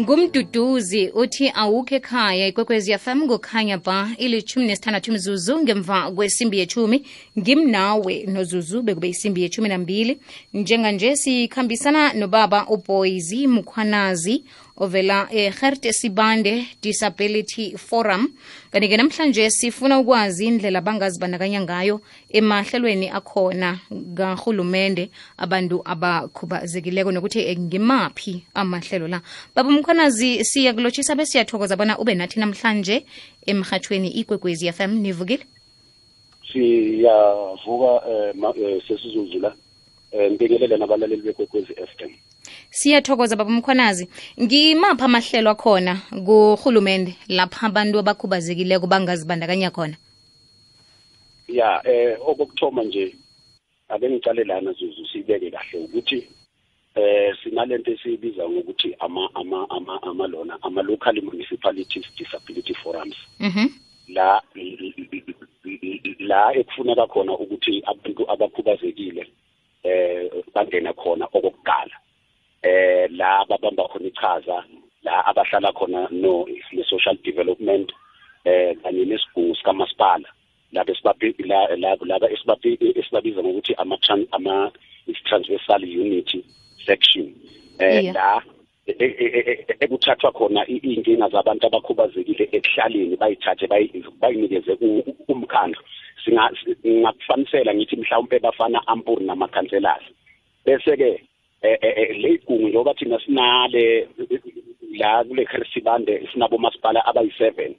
ngumduduzi uthi awukho ekhaya ikwekwezi fm ngokhanya ba ilithumi nesithandathu mzuzu ngemva kwesimbi yechumi ngimnawe nozuzu bekube isimbi yechumi nambili. Njenganje sikhambisana nobaba uboyzi mukhwanazi ovela eGert Sibande Disability Forum. Kanti-ke namhlanje sifuna ukwazi indlela abangazibandakanya ngayo emahlelweni akhona kahulumende abantu abakhubazekileko nokuthi ngimaphi amahlelo la. Baba mkhwanazi siyakulotshisa besiyathokoza bona ube nathi namhlanje emhathweni ikwekwezi FM nivukile? Siyavuka um sesizuzula um ngibingelele nabalaleli bekwekwezi FM siyathokoza baba mkhwanazi. Ngimapha amahlelo akhona kurhulumende lapha abantu abakhubazekileko bangazibandakanya khona. Ya eh okokuthoma nje ake ngicale lana zuzu sibeke kahle ukuthi eh sinalento esiyibiza ngokuthi ama ama ama ama lona ama local municipalities disability forums. Mhm. La la ekufuneka khona ukuthi abantu abakhubazekile eh bangena khona la babamba khona ichaza la abahlala khona no ne-social development eh kanye nesigungu sikamasipala. Laba esibabi laba esibabi esibabiza ngokuthi ama ama transversal unity section. Eh la ekuthathwa khona inkinga zabantu abakhubazekile ekuhlaleni bayithathe bayinikeze umkhandlu. Singakufanisela ngithi mhlawumbe bafana ampuri namakhanselasi. Bese ke le gungu njengoba thina sinale la kule Khersibande sinabo masipala abayi7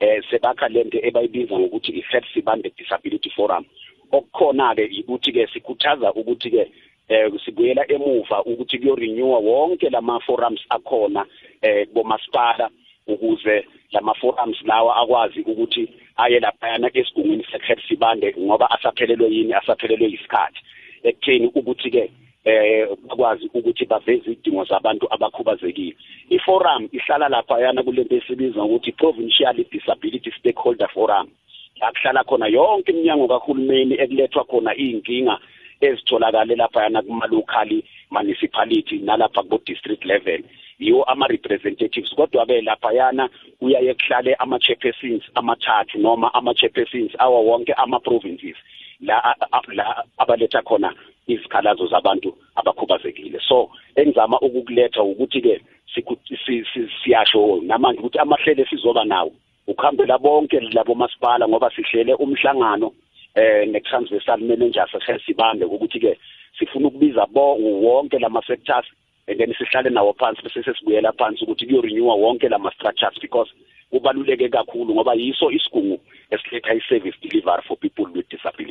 eh sebakha lento ebayibiza ngokuthi i-Khersibande Disability Forum. Okukhona ke ukuthi ke sikhuthaza ukuthi ke eh sibuyela emuva ukuthi kuyo renew wonke lama forums akhona eh bomasipala ukuze lama forums lawa akwazi ukuthi aye laphayana esigungwini seKhersibande ngoba asaphelelwe yini asaphelelwe isikhathi ekutheni ukuthi ke eh bakwazi ukuthi baveze idingo zabantu abakhubazekile. Iforum ihlala lapha yana kulento esibiza ukuthi provincial disability stakeholder forum. Akuhlala khona yonke iminyango kahulumeni ekulethwa khona inkinga ezitholakala lapha yana kuma local municipality nalapha ku district level. Yiwo ama representatives kodwa ke lapha yana uyaye kuhlale ama chairpersons amathathu noma ama chairpersons awa wonke ama provinces la la abaletha khona izikhalazo zabantu abakhubazekile. So engizama ukukuletha ukuthi ke siyasho namanje ukuthi amahlelo sizoba nawo ukuhambela bonke labo masipala ngoba sihlele umhlangano eh ne-transversal managers esibambe ukuthi ke sifuna ukubiza wonke lama sectors and then sihlale nawo phansi bese sesibuyela phansi ukuthi kuyo renew wonke lama structures because kubaluleke kakhulu ngoba yiso isigungu esiletha i-service delivery for people with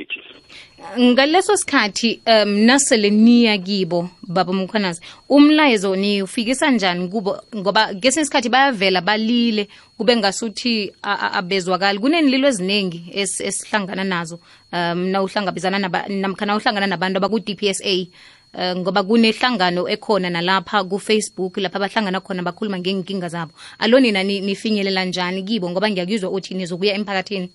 disabilities ngaleso sikhathi um nasele niya kibo baba mkhwanazi umlayezo niufikisa njani kubo? Ngoba ngesinye isikhathi bayavela balile kube ngasuthi abezwakali. Kunenililo eziningi esihlangana nazo um nawuhlangabezana namkha nawuhlangana nabantu abaku-DPSA Uh, ngoba kunehlangano ekhona nalapha kufacebook lapha abahlangana khona bakhuluma ngeenkinga zabo. Alo nina nifinyelela njani kibo? Ngoba ngiyakuzwa uthi nizokuya emphakathini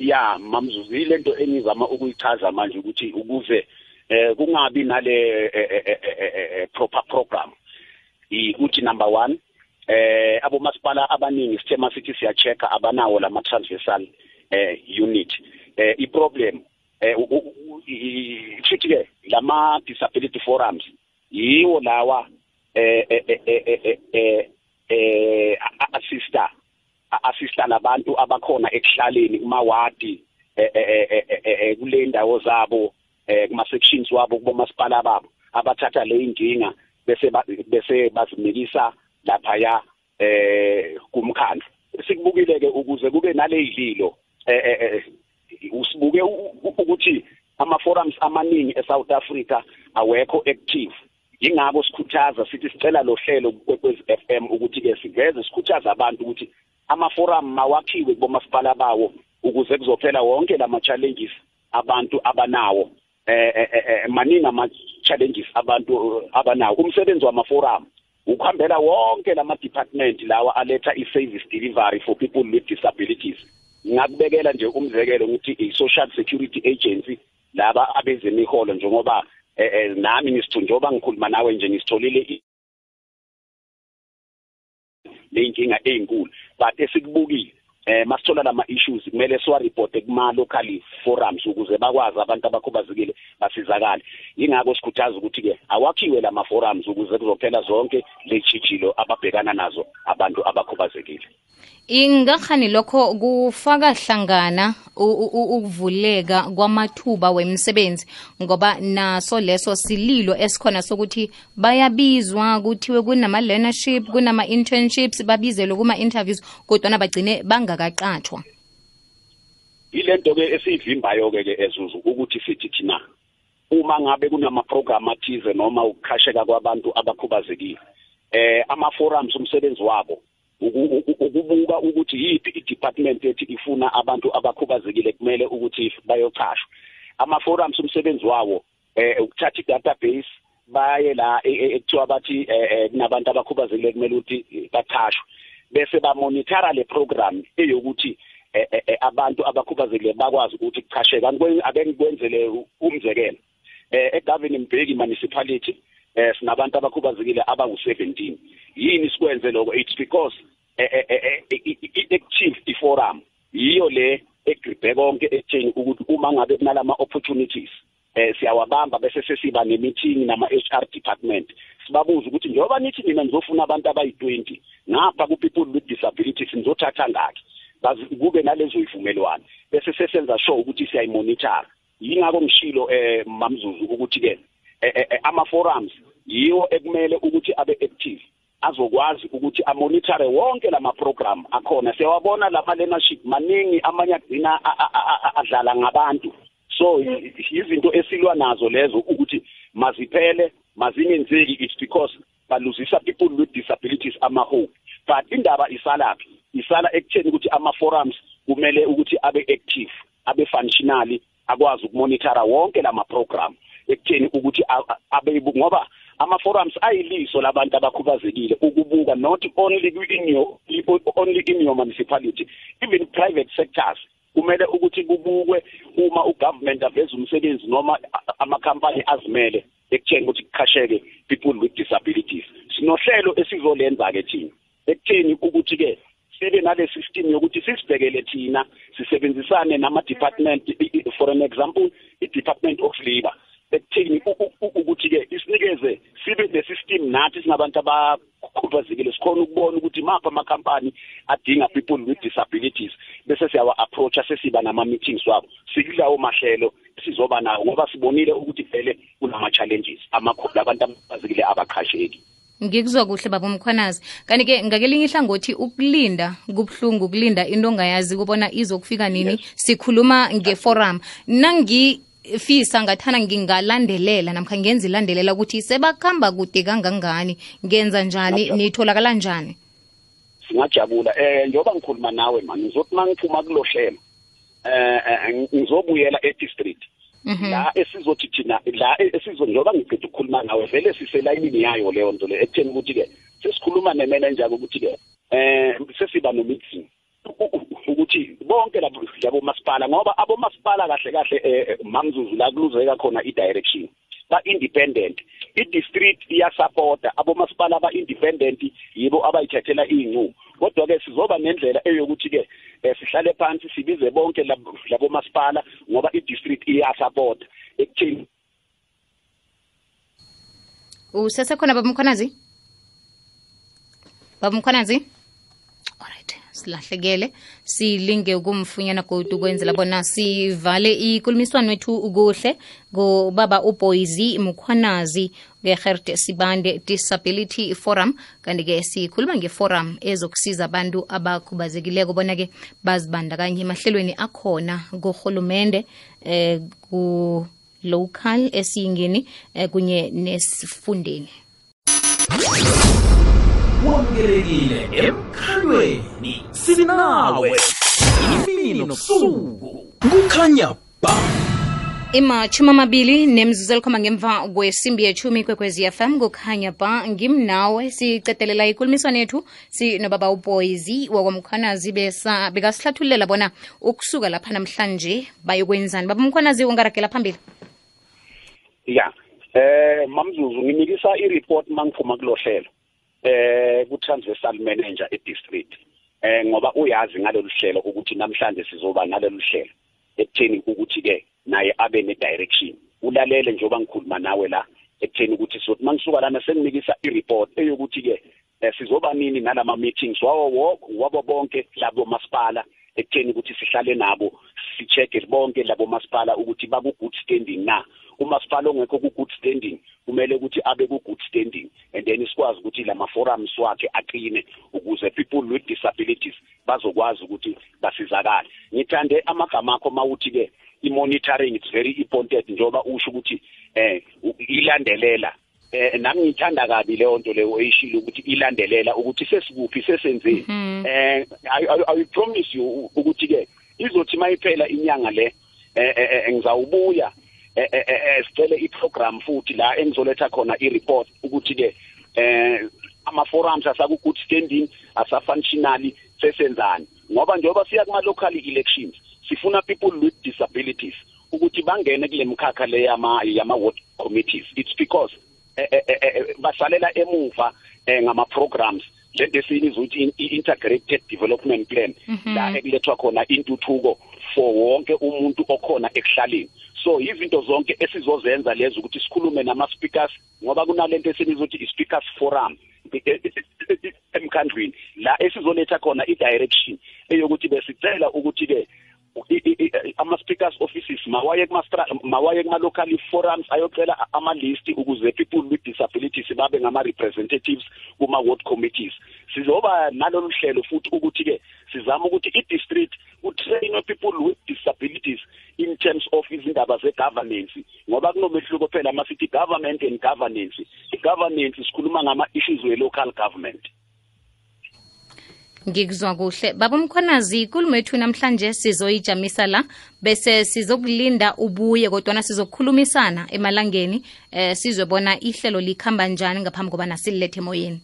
ya mamzuzu ilento engizama ukuyichaza manje ukuthi ukuze eh kungabi nale proper program ukuthi number 1 eh abomasipala abaningi sithema sithi siya checka abanawo lama transversal eh unit eh i problem eh futhi ke lama disability forums yiwo lawa eh eh eh eh assista assista labantu abakhona ekuhlaleni kuma wadi eh kule ndawo zabo eh kuma sections wabo kubomasipala babo abathatha le inkinga bese bese bazinikisa lapha ya eh kumkhandlu. Sikubukile ke ukuze kube nalezililo eh usibuke ukuthi ama forums amaningi eSouth Africa awekho active. Ingakho sikhuthaza sithi sicela lo hlelo kwekwezi FM ukuthi ke siveze sikhuthaza abantu ukuthi ama forum mawakhiwe kubomasipala bawo ukuze kuzophela wonke lama challenges abantu abanawo. Eh maningi ama challenges abantu abanawo. Umsebenzi wama forum ukuhambela wonke lama department lawa aletha i service delivery for people with disabilities. Ngakubekela nje umzekelo ukuthi i-social security agency laba abezemiholo njengoba nami ngisithu njengoba ngikhuluma nawe nje ngisitholile neyinkinga ezinkulu but esikubukile. Eh masithola lama issues kumele siwareporte kuma local forums ukuze bakwazi abantu abakhubazekile basizakale. Ingakho sikhuthaza ukuthi ke awakhiwe lama forums ukuze kuzophela zonke lechijilo ababhekana nazo abantu abakhubazekile ingakhani lokho kufaka hlangana ukuvuleka kwamathuba wemisebenzi? Ngoba naso leso sililo esikhona sokuthi bayabizwa kuthiwe kunama-learnership kunama-internships babizelwe kuma-interviews kodwana bagcine bangakaqathwa ilento-ke esiyivimbayo-ke ke ezuzu ukuthi sithi thina uma ngabe kunama-program athize noma ukukhasheka kwabantu abakhubazekile eh ama-forums umsebenzi wabo ukubuka ukuthi yipi i-department ethi ifuna abantu abakhubazekile kumele ukuthi bayochashwa. Ama-forums umsebenzi wawo eh ukuthatha i-database baye la ekuthiwa bathi kunabantu abakhubazekile kumele ukuthi bachashwe. Bese bamonitora le program eyokuthi abantu abakhubazekile bakwazi ukuthi kuchasheke ake ngikwenzele umzekelo. Eh eGavin Mbeki municipality eh sinabantu abakhubazekile abawu17 yini sikwenze lokho? It's because i-active i-forum yiyo le egribhe konke ekutheni ukuthi uma ngabe kunalama opportunities eh siyawabamba bese sesiba ne-meeting nama-HR department. Sibabuza ukuthi njengoba nithi nina nizofuna abantu abayi-20 ngapha ku-people with disabilities nizothatha ngakhi kube nalezo yivumelwano. Bese sesenza sure ukuthi siyayimonitora. Yingakho ngishilo eh mamzuzu ukuthi ke ama forums yiwo ekumele ukuthi abe active azokwazi ukuthi amonitore wonke lama program akhona. Siyawabona lama learnership maningi amanye agcina adlala ngabantu. So izinto esilwa nazo lezo ukuthi maziphele mazingenzeki it's because baluzisa people with disabilities amahope but indaba isalaphi isala ekutheni ukuthi ama forums kumele ukuthi abe active abe functionally akwazi ukumonitora wonke lama program ekutheni ukuthi abe ngoba ama forums ayiliso labantu abakhubazekile ukubuka not only in your only in your municipality. Even private sectors kumele ukuthi kubukwe uma ugovernment aveza umsebenzi noma amakhampani azimele. Ekutheni ukuthi kukhasheke people with disabilities. Sinohlelo esizolenza ke thina ekutheni ukuthi ke sibe nale system yokuthi sisibhekele thina sisebenzisane nama department for an example i department of labor ekutheni ukuthi ke isinikeze sibe ne system nathi singabantu abakhubazekile sikhona ukubona ukuthi mapha amakhampani adinga people with disabilities bese siyawa approacha sesiba nama meetings wabo sikulawo mahlelo sizoba nawo ngoba sibonile ukuthi vele kunama challenges amakhulu abantu abakhubazekile abaqhasheki ngikuzwa kuhle baba umkhwanazi. Kanti ke ngakelinye ihlangothi ukulinda kubuhlungu ukulinda into ongayazi kubona izokufika nini yes. sikhuluma ngeforum. Nangi fisa ngathana ngingalandelela namkha ngenza ilandelela ukuthi sebakhamba kude kangangani ngenza njani nitholakala njani? Singajabula eh njengoba ngikhuluma nawe mani ngizothi mangiphuma kulohlelo eh ngizobuyela e-district. La esizothi thina la esizo njengoba ngiqeda ukukhuluma nawe vele siselayinini yayo leyo nto le ekutheni ukuthi-ke sesikhuluma ne-manager ukuthi-ke eh sesiba no-meeting. Ukuthi bonke labo labo masipala ngoba abomasipala kahle kahle mamzuzu la kuluzeka khona i-direction. Ba-independent. I-district iyasapota. Abomasipala aba-independent yibo abayithathela iy'ncumo kodwa-ke sizoba nendlela eyokuthi-ke um sihlale phansi sibize bonke labo masipala ngoba i-district iyasapota ekutheni usesekhona baba mkhwanazi? Baba mkhwanazi? Alright silahlekele silinge ukumfunyana godu kwenzela bona sivale ikulumiswano wethu kuhle. Ngobaba uboyzi mukhwanazi nge-hert sibande disability forum. Kanti-ke sikhuluma ngeforum ezokusiza abantu abakhubazekileko bona-ke bazibandakanye emahlelweni akhona kurhulumende eh, ku-local esiyingeni eh, kunye nesifundeni wamukelekile emkhalweni. Sinawe. Imini nobusuku kukhanya ba. Imachumi amabili nemzuzu elikhomba ngemva kwesimbi yechumi kwekwezi fm kukhanya ba. Ngimnawe sicedelela ikulumiswano yethu. Sinobaba uboyzi wakwamkhwanazi bekasihlathulela bekasihlathululela bona ukusuka lapha namhlanje bayokwenzani. Baba umkhwanazi ungaragela phambili. Ya eh mamzuzu nginikisa i-report mangiphuma kulo hlelo eh ku transversal manager e district eh ngoba uyazi ngalolu hlelo ukuthi namhlanje sizoba nalolu hlelo. Ekutheni ukuthi ke naye abe ne direction ulalele njengoba ngikhuluma nawe la ekutheni ukuthi sothi mangisuka lana senginikisa i-report eyokuthi ke eh, sizoba nini nalama meetings wawo wonke wabo bonke labo masipala. Ekutheni ukuthi sihlale nabo si-check bonke labo masipala ukuthi baku good standing na. Umasipala ongekho ku good standing kumele ukuthi abe ku good standing and then sikwazi ukuthi lama forums wakhe aqine ukuze people with disabilities bazokwazi ukuthi basizakale. Ngithande amagama akho mawuthi ke i-monitoring it's very important njengoba usho ukuthi eh ilandelela eh nami ngithanda kabi leyo nto leyo eyishilo ukuthi ilandelela ukuthi sesikuphi sesenzeni eh I, promise you ukuthi ke izothi mayiphela inyanga le eh eh, eh, ngizawubuya sicele iprogram futhi la engizoletha khona i-report ukuthi ke eh ama forums asaku good standing asafunctionally sesenzani. Ngoba njengoba siya kuma local elections sifuna people with disabilities ukuthi bangene kule mkhakha le yama yama ward committees. It's because eh, eh, eh, eh, basalela emuva eh, ngama programs lento esiyiniza ukuthi i- integrated development plan. La ekulethwa khona intuthuko for wonke umuntu okhona ekuhlaleni. So izinto zonke esizozenza lezo ukuthi sikhulume nama speakers ngoba kunalento esiniza ukuthi i-speakers forum emkhandlwini. La esizoletha khona i-direction eyokuthi besicela ukuthi ke i- i- i- ama-speakers offices mawaye mawaye kuma-local forums ayocela ama-list ukuze people with disabilities babe ngama-representatives kuma-ward committees. Sizoba nalolu hlelo futhi ukuthi-ke sizama ukuthi i-district kutrainwe people with disabilities in terms of izindaba ze-governance ngoba kunomehluko phela masithi government and governance. I-governance sikhuluma ngama-issues we-local government. Ngikuzwa kuhle. Baba mkhonazi ikulumo yethu namhlanje sizoyijamisa la bese sizokulinda ubuye kodwana sizokukhulumisana emalangeni eh sizobona ihlelo likhamba njani ngaphambi kobana sililethe emoyeni.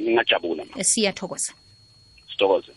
Ngingajabula ma Eh, siyathokoza. Sithokoze.